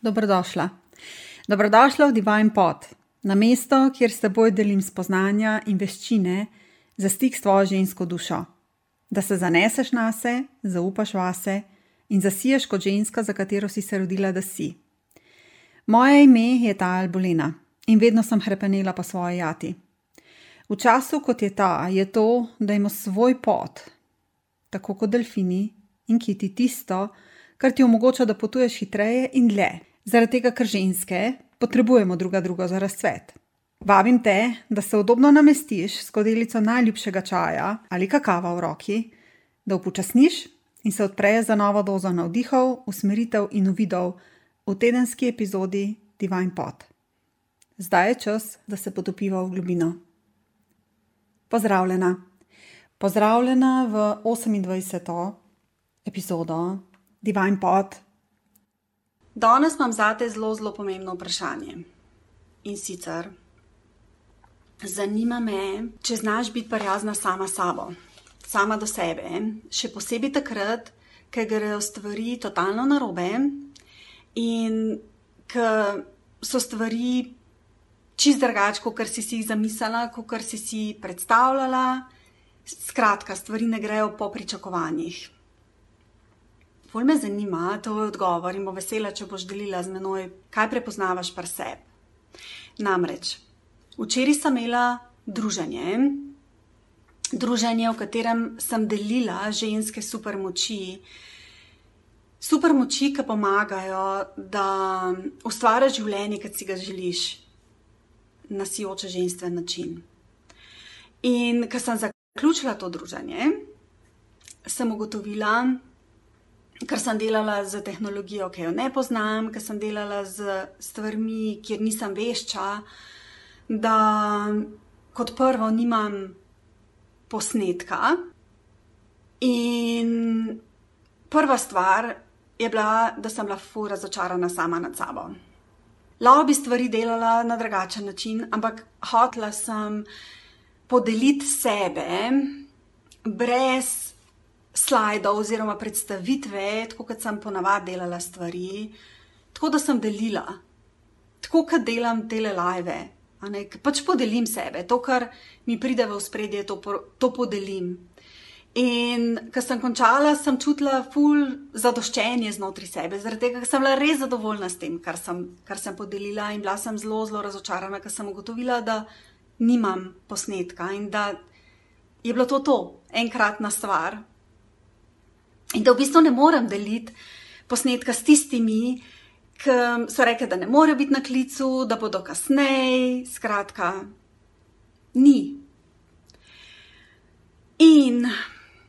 Dobrodošla. Dobrodošla v Divine Pot, na mesto, kjer s teboj delim spoznanja in veščine za stik s tvojo žensko dušo. Da se zaneseš na se, zaupaš vase in zasiješ kot ženska, za katero si se rodila, da si. Moje ime je ta Albolina in vedno sem hrepenela po svoji jati. V času, kot je ta, je to, da imamo svoj pot, tako kot delfini in kiti tisto, kar ti omogoča, da potuješ hitreje in dlje. Zaradi tega, ker ženske potrebujemo druga drugo za razcvet. Vabim te, da se udobno namestiš s kodelico najljubšega čaja ali kakava v roki, da upočasniš in se odpreš za novo dozo navdihov, usmeritev in uvidov v tedenski epizodi Divine Pot. Zdaj je čas, da se potopiva v globino. Pozdravljena. Pozdravljena v 28. epizodo Divine Pot. Danes imam zate zelo, zelo pomembno vprašanje. In sicer, zanima me, če znaš biti prijazna sama s sabo, sama do sebe, še posebej takrat, ko grejo stvari totalno narobe in ko so stvari čist drugače, kot si si jih zamislila, kot si si predstavljala. Skratka, stvari ne grejo po pričakovanjih. Bolj me zanima tvoj odgovor in bo vesela, če boš delila z menoj, kaj prepoznavaš pri sebi. Namreč, včeraj sem imela druženje, druženje, v katerem sem delila ženske supermoči. Supermoči, ki pomagajo, da ustvariš življenje, ki si ga želiš, na sijoče ženski način. In ko sem zaključila to druženje, sem ugotovila, ker sem delala z tehnologijo, ki jo ne poznam, ker sem delala z stvarmi, kjer nisem vešča, da kot prvo nimam posnetka. In prva stvar je bila, da sem bila fu razočarana sama nad sabo. Lahko bi stvari delala na drugačen način, ampak hotla sem podeliti sebe brez slajdov oziroma predstavitve, tako kot sem ponavadi delala stvari, tako da sem delila, tako kot delam tele live. Pač podelim sebe, to, kar mi pride v spredje, to, to podelim. In ko sem končala, sem čutila ful zadoščenje znotraj sebe, zaradi tega, ker sem bila res zadovoljna s tem, kar sem, kar sem podelila, in bila sem zelo, zelo razočarana, ker sem ugotovila, da nimam posnetka in da je bilo to to, enkratna stvar, In da v bistvu ne morem deliti posnetka s tistimi, ki so rekli, da ne morejo biti na klicu, da bodo kasneje, skratka, ni. In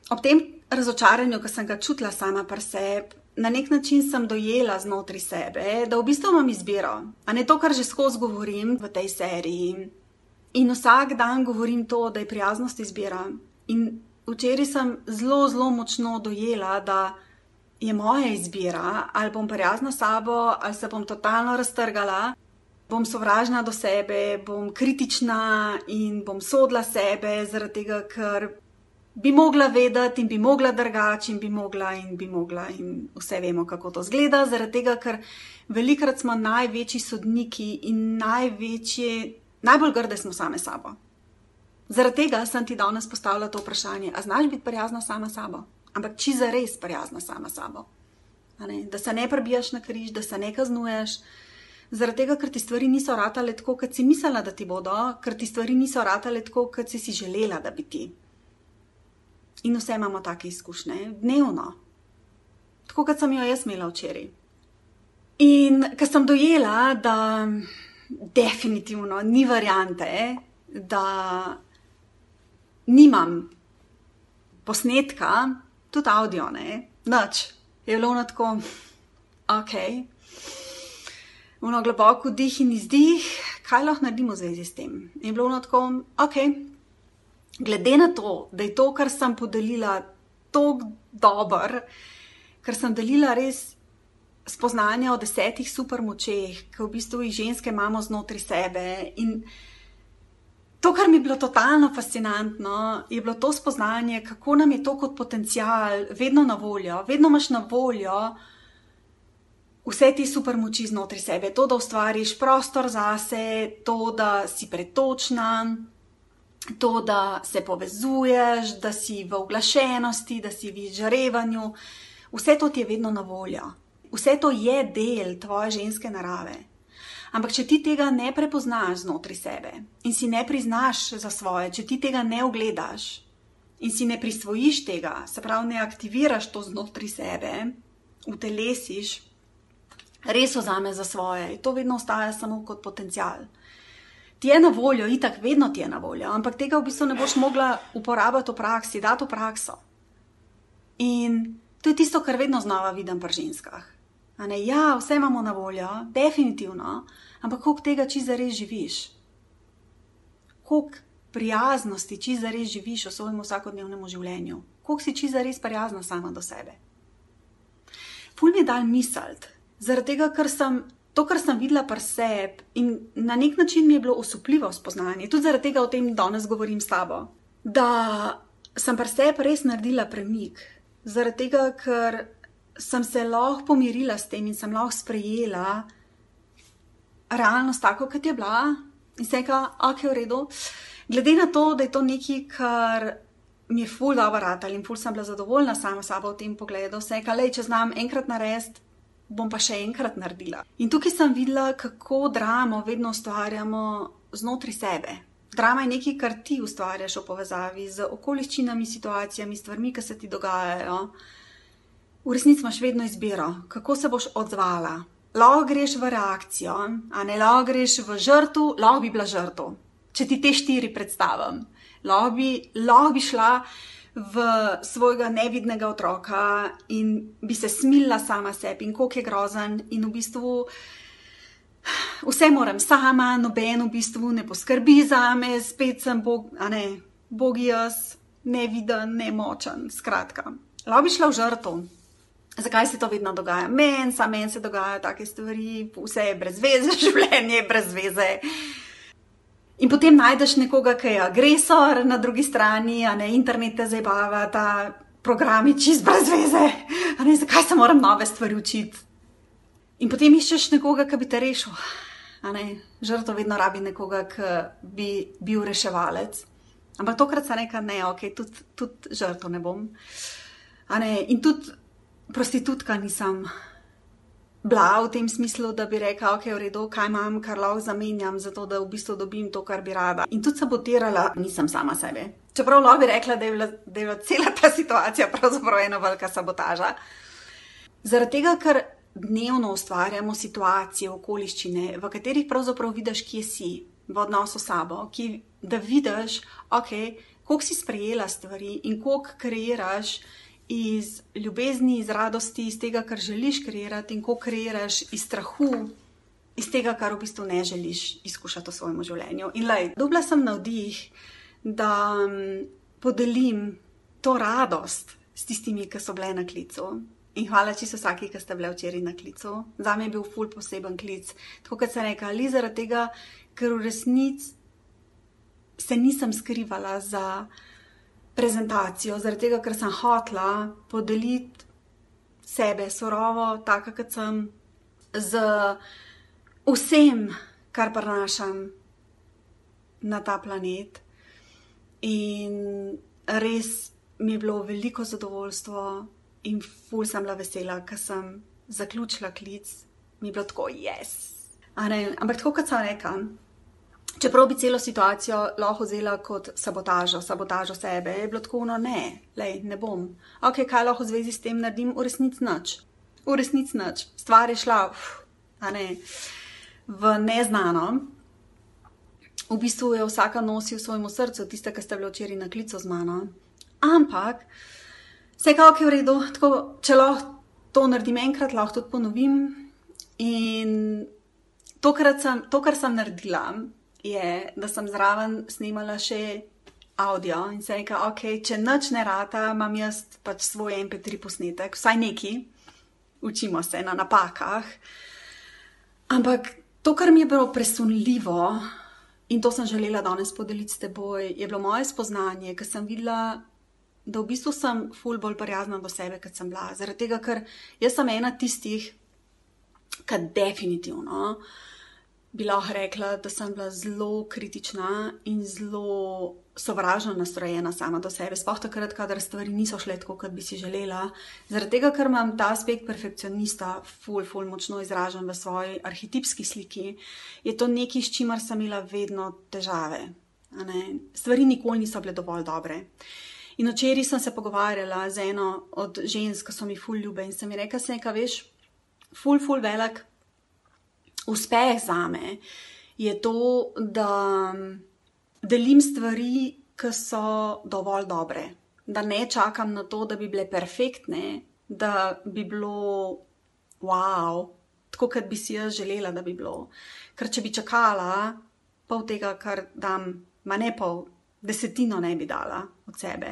ob tem razočaranju, ki sem ga čutila sama pri sebi, na nek način sem dojela znotraj sebe, da v bistvu imam izbiro, a ne to, kar že skozi govorim v tej seriji. In vsak dan govorim to, da je prijaznost izbira. In včeraj sem zelo, zelo močno dojela, da je moja izbira, ali bom prijazna s sabo, ali se bom totalno raztrgala, bom sovražna do sebe, bom kritična in bom sodla sebe, zaradi tega, ker bi mogla vedeti in bi mogla drugače in bi mogla in bi mogla in vse vemo, kako to zgleda, zaradi tega, ker velikrat smo največji sodniki in največji, najbolj grde smo same sabo. Zaradi tega sem ti danes postavila to vprašanje, a znaš biti prijazna sama sabo, ampak či za res prijazna sama sabo. Da se ne prebijaš na križ, da se ne kaznuješ, zaradi tega, ker ti stvari niso ratale tako, kot si mislila, da ti bodo, ker ti stvari niso ratale tako, kot si si želela, da bi ti. In vse imamo take izkušnje, dnevno, tako kot sem jo jaz imela včeraj. In ker sem dojela, da definitivno ni variante, da nimam posnetka, tudi avdio, ne, noč. Je bilo na tako, ok, uno globoko dih in izdih, kaj lahko naredimo v zvezi s tem. Je bilo na tako, ok, glede na to, da je to, kar sem podelila, tako dober, ker sem delila res spoznanja o desetih supermočeh, ki v bistvu jih ženske imamo znotraj sebe in To, kar mi je bilo totalno fascinantno, je bilo to spoznanje, kako nam je to kot potencial vedno na voljo, vedno imaš na voljo vse te super moči znotraj sebe, to, da ustvariš prostor zase, to, da si pretočna, to, da se povezuješ, da si v oglašenosti, da si v izžarevanju, vse to ti je vedno na voljo. Vse to je del tvoje ženske narave. Ampak, če ti tega ne prepoznaš znotraj sebe in si ne priznaš za svoje, če ti tega ne ogledaš in si ne prisvojiš tega, se pravi, ne aktiviraš to znotraj sebe, utelesiš, res vzame za svoje, to vedno ostaja samo kot potencial. Ti je na voljo, itak, vedno ti je na voljo, ampak tega v bistvu ne boš mogla uporabljati v praksi, dati v prakso. In to je tisto, kar vedno znova vidim pri ženskah. Ja, vse imamo na voljo, definitivno, ampak koliko tega čiza res živiš? Koliko prijaznosti čiza res živiš v svojem vsakodnevnem življenju? Koliko si čiza res prijazna sama do sebe? Ful mi je dal misliti, zaradi tega, ker sem to, kar sem videla pri sebi in na nek način mi je bilo osupljivo spoznanje, tudi zaradi tega o tem danes govorim s tabo, da sem pri sebi res naredila premik, zaradi tega, ker sem se lahko pomirila s tem in sem lahko sprejela realnost tako, kot je bila in se reka, ok, v redu. Glede na to, da je to nekaj, kar mi je ful dobro rad ali ful sem bila zadovoljna sama sabo v tem pogledu. Vse, kar le, če znam enkrat narediti, bom pa še enkrat naredila. In tukaj sem videla, kako dramo vedno ustvarjamo znotraj sebe. Drama je nekaj, kar ti ustvarjaš v povezavi z okoliščinami, situacijami, stvarmi, ki se ti dogajajo. V resnici imaš vedno izbiro, kako se boš odzvala. Lahko greš v reakcijo, a ne lahko greš v žrtvu, lahko bi bila žrtev. Če ti te štiri predstavim lahko bi, lahko bi šla v svojega nevidnega otroka in bi se smilila sama sebi in koliko je grozen in v bistvu. Vse moram sama, noben v bistvu ne poskrbi za me, spet sem bog, a ne, bog jaz, neviden, nemočen, skratka. Lahko bi šla v žrtvo. Zakaj se to vedno dogaja? Meni, samo meni se dogajajo take stvari, vse je brez veze, življenje je brez veze. In potem najdeš nekoga, ki je agresor na drugi strani, a ne internet te zabava, ta program je čist brez veze, a ne zakaj se moram nove stvari učiti. In potem iščeš nekoga, ki bi te rešil. Žrtvo vedno rabi nekoga, ki bi bil reševalec. Ampak tokrat se reka, ne, ok, tudi tud žrtvo ne bom. Ne? In tudi prostitutka nisem bila v tem smislu, da bi rekla, ok, v redu, kaj imam, kar lahko zamenjam, zato da v bistvu dobim to, kar bi rada. In tudi sabotirala, nisem sama sebe. Čeprav lahko bi rekla, da je bila, da je bila cela ta situacija pravzaprav ena velika sabotaža. Zaradi tega, ker dnevno ustvarjamo situacije, okoliščine, v katerih pravzaprav vidiš, kje si v odnosu s sabo, ki, da vidiš, ok, koliko si sprejela stvari in koliko kreiraš iz ljubezni, iz radosti, iz tega, kar želiš kreirati in ko kreiraš iz strahu, iz tega, kar v bistvu ne želiš izkušati v svojem življenju. In lej, dobila sem navdih, da um, podelim to radost s tistimi, ki so bile na klicu. In hvala čisto vsaki, ki ste bili včeraj na klicu. Za me je bil ful poseben klic. Tako kot sem rekla, ali zaradi tega, ker v resnici se nisem skrivala za prezentacijo, zaradi tega, ker sem hotla podeliti sebe surovo, tako kot sem, z vsem, kar prenašam na ta planet. In res mi je bilo veliko zadovoljstvo in ful sem bila vesela, ker sem zaključila klic, mi je bilo tako, jaz. Yes. Ampak tako kot sem rekla. Čeprav bi celo situacijo lahko vzela kot sabotažo, sabotažo sebe, je bilo tako, no ne, lej, ne bom. Ok, kaj lahko v zvezi s tem naredim, v resnici nič. V resnici nič. Stvar je šla, uf, a ne, v neznano. V bistvu je vsaka nosi v svojem srcu, tiste, ki ste bili včeraj na klicu z mano. Ampak, vse kako je v redu, tako, če lahko to naredim enkrat, lahko tudi ponovim. In to, sem, to kar sem naredila, je, da sem zraven snimala še audio in se rekel, ok, če noč ne rata, imam jaz pač svoj MP3 posnetek, vsaj neki, učimo se na napakah. Ampak to, kar mi je bilo presunljivo in to sem želela danes podeliti s teboj, je bilo moje spoznanje, ker sem videla. Da v bistvu sem ful bolj prijazna do sebe, kot sem bila. Zaradi tega, ker jaz sem ena tistih, Kar definitivno bi lahko rekla, da sem bila zelo kritična in zelo sovražno nastrojena sama do sebe, sploh takrat, kadar stvari niso šle tako, kot bi si želela. Zaradi tega, ker imam ta aspekt perfekcionista, ful, ful, močno izražen v svoji arhetipski sliki, je to nekaj, s čimer sem imela vedno težave. Stvari nikoli niso bile dovolj dobre. In včeraj sem se pogovarjala z eno od žensk, ki so mi ful ljube in sem ji rekla, se nekaj veš, ful, ful, velik uspeh za me je to, da delim stvari, ki so dovolj dobre. Da ne čakam na to, da bi bile perfektne, da bi bilo wow, tako kot bi si jaz želela, da bi bilo. Ker če bi čakala pol tega, kar dam, ma ne pol, desetino ne bi dala od sebe.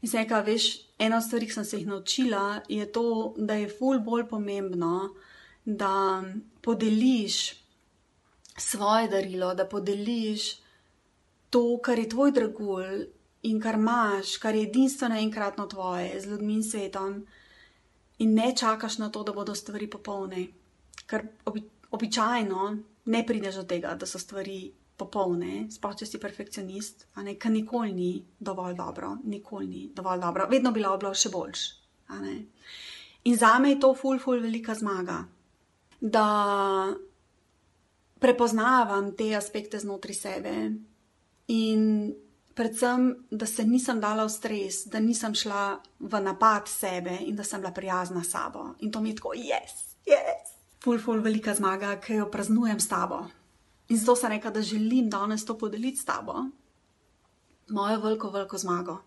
In se nekaj, veš, ena od stvari, ki sem se jih naučila, je to, da je ful bolj pomembno, da podeliš svoje darilo, da podeliš to, kar je tvoj dragulj in kar imaš, kar je edinstveno enkratno tvoje, z ljudmi in svetom, in ne čakaš na to, da bodo stvari popolne. Ker obi, običajno ne prideš do tega, da so stvari popolne, sploh če si perfekcionist, a ne, ker nikoli ni dovolj dobro, nikoli ni dovolj dobro, vedno bi bilo še boljš. In za me je to ful, ful, velika zmaga da prepoznavam te aspekte znotraj sebe in predvsem, da se nisem dala v stres, da nisem šla v napad sebe in da sem bila prijazna s sabo. In to mi je tako, yes, yes. Ful, ful, velika zmaga, ki jo praznujem s tabo. In zato sem rekla, da želim danes to podeliti s tabo, mojo veliko, veliko zmago.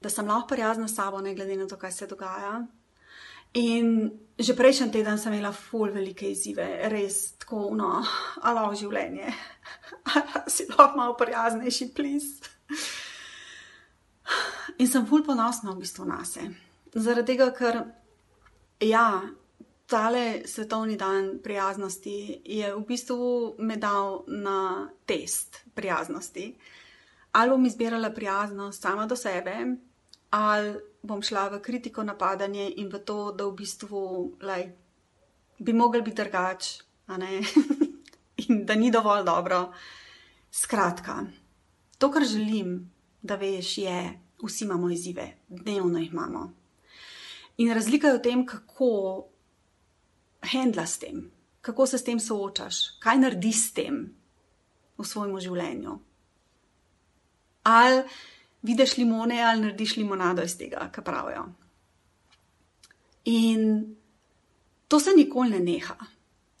Da sem lahko prijazna s sabo, ne glede na to, kaj se dogaja, In že prejšnji teden sem imela ful velike izzive, res tako, no, alo življenje, si lahko malo prijaznejši, plis. In sem ful ponosna v bistvu na se. Zaradi tega, ker ja, tale svetovni dan prijaznosti je v bistvu me dal na test prijaznosti. Ali bom izbirala prijaznost sama do sebe, ali bom šla v kritiko, napadanje in v to, da v bistvu like, bi mogel biti drugač, in da ni dovolj dobro. Skratka, to, kar želim, da veš, je, vsi imamo izzive, dnevno jih imamo. In razlika je v tem, kako handla s tem, kako se s tem soočaš, kaj narediš s tem v svojem življenju. Ali vidiš limone ali narediš limonado iz tega, kar pravijo. In to se nikoli ne neha.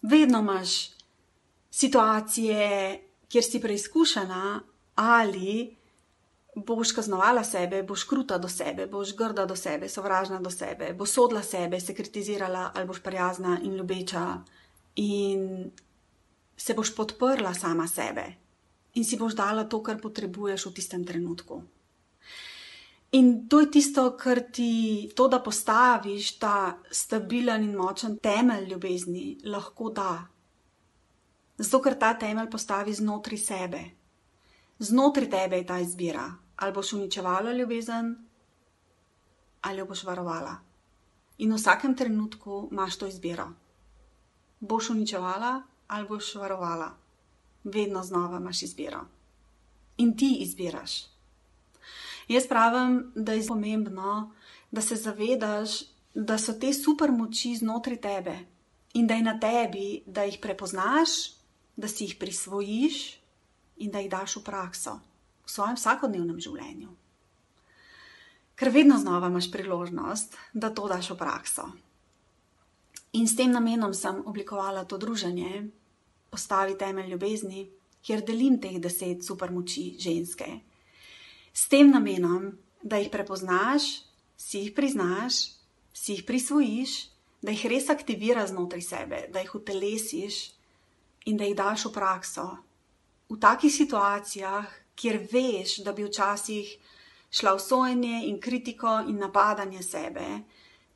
Vedno imaš situacije, kjer si preizkušena, ali boš kaznovala sebe, boš kruta do sebe, boš grda do sebe, sovražna do sebe, boš sodla sebe, se kritizirala, ali boš prijazna in ljubeča, in se boš podprla sama sebe, in si boš dala to, kar potrebuješ v tistem trenutku. In to je tisto, kar ti to, da postaviš ta stabilen in močen temelj ljubezni, lahko da. Zato, ker ta temelj postavi znotraj sebe. Znotraj tebe je ta izbira. Ali boš uničevala ljubezen, ali jo boš varovala. In v vsakem trenutku imaš to izbiro. Boš uničevala ali boš varovala. Vedno znova imaš izbiro. In ti izbiraš. Jaz pravim, da je pomembno, da se zavedaš, da so te super moči znotraj tebe in da je na tebi, da jih prepoznaš, da si jih prisvojiš in da jih daš v prakso v svojem vsakodnevnem življenju. Ker vedno znova imaš priložnost, da to daš v prakso. In s tem namenom sem oblikovala to druženje, postavi temelj ljubezni, kjer delim teh deset supermoči ženske, s tem namenom, da jih prepoznaš, si jih priznaš, si jih prisvojiš, da jih res aktiviraš znotraj sebe, da jih utelesiš in da jih daš v prakso. V takih situacijah, kjer veš, da bi včasih šla v sojenje in kritiko in napadanje sebe,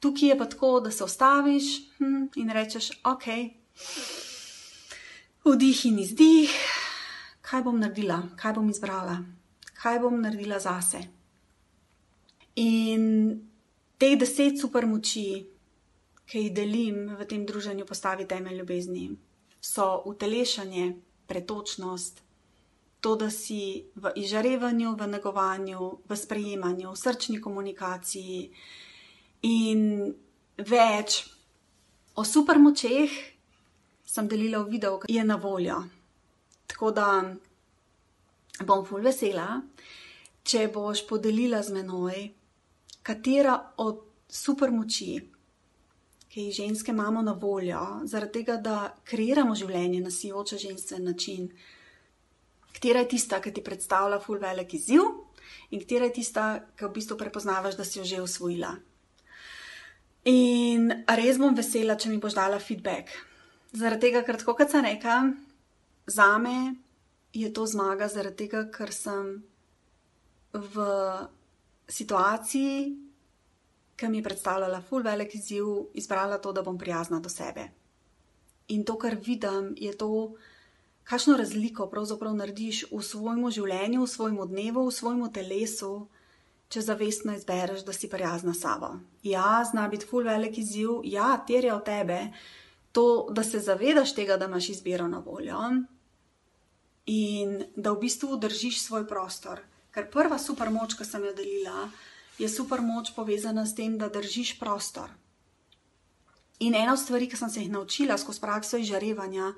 tukaj je pa tako, da se ostaviš hm, in rečeš: Ok, vdih in izdih, kaj bom naredila, kaj bom izbrala kaj bom naredila zase. In te deset super moči, ki jih delim v tem druženju, postavi temelj ljubezni, so utelešanje, pretočnost, to, da si v izžarevanju, v negovanju, v sprejemanju, v srčni komunikaciji in več o supermočeh sem delila v videu, ki je na voljo. Tako da bom ful vesela, če boš podelila z menoj, katera od supermoči, ki jih ženske imamo na voljo, zaradi tega, da kreiramo življenje na sijoče ženski način, katera je tista, ki ti predstavlja ful velik izziv, in katera je tista, ki v bistvu prepoznavaš, da si jo že usvojila. In res bom vesela, če mi boš dala feedback. Zaradi tega, ker tako kot sem rekla, za me je to zmaga, zaradi tega, ker sem v situaciji, ki mi je predstavljala ful velik izziv, izbrala to, da bom prijazna do sebe. In to, kar vidim, je to, kakšno razliko pravzaprav narediš v svojem življenju, v svojem dnevu, v svojem telesu, če zavestno izbereš, da si prijazna sabo. Ja, zna biti ful velik izziv, ja, terja od tebe to, da se zavedaš tega, da imaš izbiro na voljo in da v bistvu držiš svoj prostor. Ker prva super moč, ki sem jo delila, je super moč povezana s tem, da držiš prostor. In ena od stvari, ki sem se jih naučila skozi prakso izžarevanja,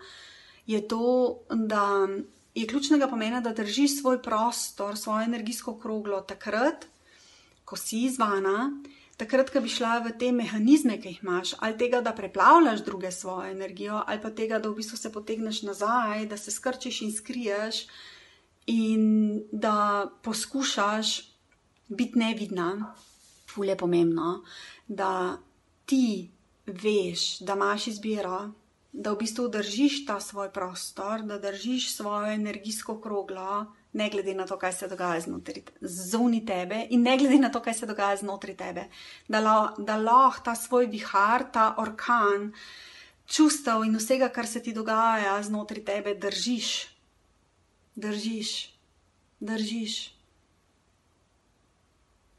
je to, da je ključnega pomena, da držiš svoj prostor, svojo energijsko kroglo takrat, ko si izvana, takrat, ko bi šla v te mehanizme, ki jih imaš, ali tega, da preplavljaš druge svojo energijo, ali pa tega, da v bistvu se potegneš nazaj, da se skrčiš in skriješ in da poskušaš biti nevidna, ful je pomembno, da ti veš, da imaš izbiro, da v bistvu držiš ta svoj prostor, da držiš svojo energijsko kroglo, ne glede na to, kaj se dogaja znotraj zunaj tebe, in ne glede na to, kaj se dogaja znotraj tebe, da, da lahko ta svoj vihar, ta orkan čustev in vsega, kar se ti dogaja znotraj tebe, držiš držiš, držiš.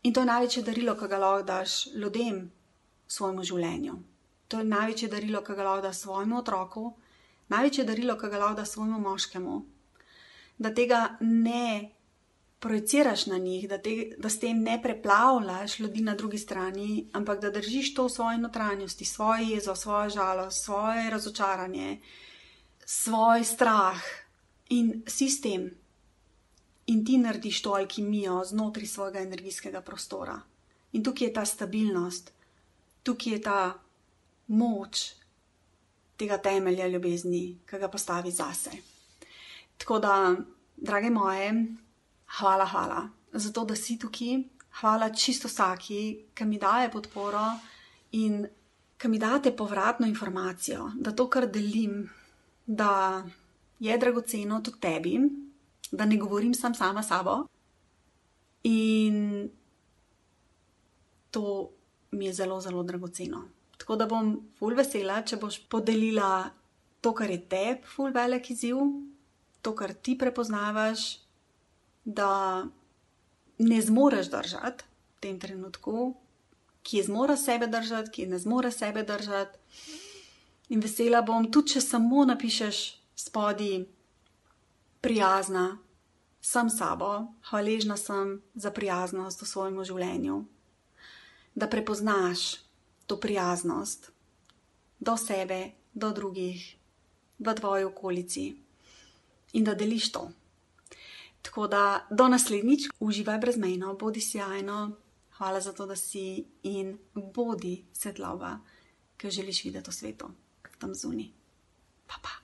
In to je največje darilo, ki ga lahko daš ljudem v svojem življenju. To je največje darilo, ki ga lahko daš svojemu otroku, največje darilo, ki ga lahko daš svojemu moškemu. Da tega ne projiciraš na njih, da, te, da s tem ne preplavljaš ljudi na drugi strani, ampak da držiš to v svoji notranjosti, svojo jezo, svojo žalost, svoje razočaranje, svoj strah, in sistem, in ti narediš to alkimijo znotraj svojega energijskega prostora. In tukaj je ta stabilnost, tukaj je ta moč tega temelja ljubezni, ki ga postavi zase. Tako da, drage moje, hvala, hvala za to, da si tukaj, hvala čisto vsaki, ki mi daje podporo in ki mi date povratno informacijo, da to, kar delim, da je dragoceno tudi tebi, da ne govorim sam sama sabo. In to mi je zelo, zelo dragoceno. Tako da bom ful vesela, če boš podelila to, kar je tebi, ful velik izziv, to, kar ti prepoznavaš, da ne zmoreš držati v tem trenutku, ki zmora sebe držati, ki ne zmore sebe držati. In vesela bom, tudi če samo napišeš spodi prijazna, sem sabo, hvaležna sem za prijaznost v svojem življenju. Da prepoznaš to prijaznost do sebe, do drugih, v tvoji okolici in da deliš to. Tako da do naslednjič uživaj brezmejno, bodi sjajno, hvala za to, da si in bodi svetlova, ki jo želiš videti v svetu, tam zunaj. Pa pa.